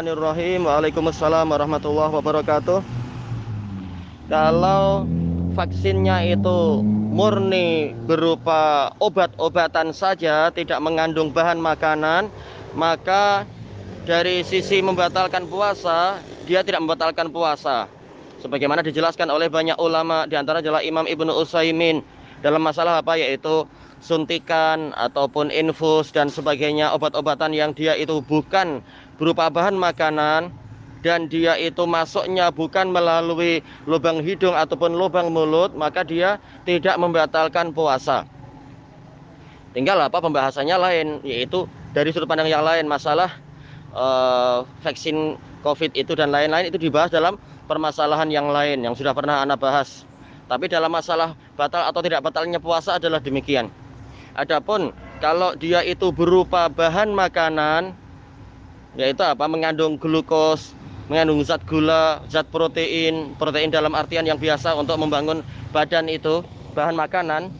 Bismillahirrahmanirrahim. Waalaikumsalam warahmatullahi wabarakatuh. Kalau vaksinnya itu murni berupa obat-obatan saja, tidak mengandung bahan makanan, maka dari sisi membatalkan puasa, dia tidak membatalkan puasa. Sebagaimana dijelaskan oleh banyak ulama, di antara adalah Imam Ibnu Utsaimin dalam masalah apa yaitu suntikan ataupun infus dan sebagainya obat-obatan yang dia itu bukan berupa bahan makanan dan dia itu masuknya bukan melalui lubang hidung ataupun lubang mulut maka dia tidak membatalkan puasa. Tinggal apa pembahasannya lain yaitu dari sudut pandang yang lain masalah uh, vaksin covid itu dan lain-lain itu dibahas dalam permasalahan yang lain yang sudah pernah Anda bahas. Tapi dalam masalah batal atau tidak batalnya puasa adalah demikian Adapun kalau dia itu berupa bahan makanan yaitu apa? Mengandung glukos mengandung zat gula zat protein protein dalam artian yang biasa untuk membangun badan itu bahan makanan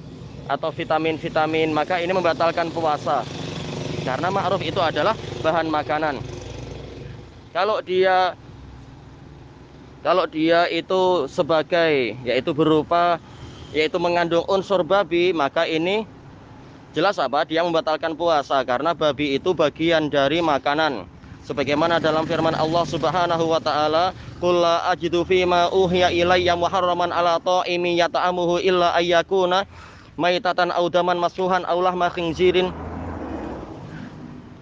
atau vitamin-vitamin maka ini membatalkan puasa. Karena ma'ruf itu adalah bahan makanan. Kalau dia kalau dia itu sebagai yaitu berupa yaitu mengandung unsur babi maka ini jelas apa dia membatalkan puasa karena babi itu bagian dari makanan. Sebagaimana dalam firman Allah Subhanahu wa taala qul la ajidu fima uhiya ilayya muharraman ala ta'imi yata'amuhu illa ayyakuna maitatan aw daman masfuhan aw lahma khinzirin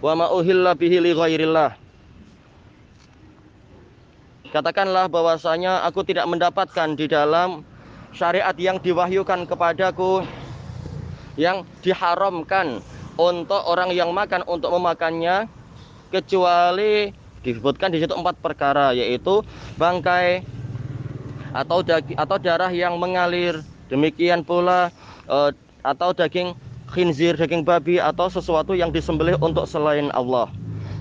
wa ma uhilla bihi li ghairillah. Katakanlah bahwasanya aku tidak mendapatkan di dalam syariat yang diwahyukan kepadaku yang diharamkan untuk orang yang makan untuk memakannya kecuali disebutkan di situ empat perkara yaitu bangkai atau daging atau darah yang mengalir demikian pula uh, atau daging khinzir daging babi atau sesuatu yang disembelih untuk selain Allah.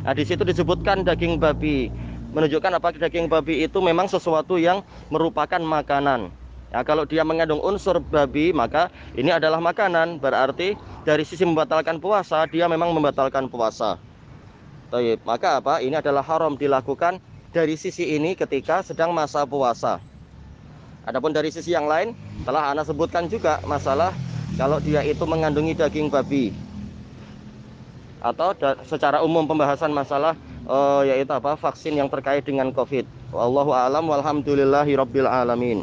Nah, di situ disebutkan daging babi menunjukkan apa daging babi itu memang sesuatu yang merupakan makanan. Ya, kalau dia mengandung unsur babi, maka ini adalah makanan. Berarti dari sisi membatalkan puasa, dia memang membatalkan puasa. Taib. Maka apa? Ini adalah haram dilakukan dari sisi ini ketika sedang masa puasa. Adapun dari sisi yang lain, telah Anda sebutkan juga masalah kalau dia itu mengandungi daging babi. Atau secara umum pembahasan masalah uh, yaitu apa? vaksin yang terkait dengan Covid. Wallahu a'lam walhamdulillahi alamin.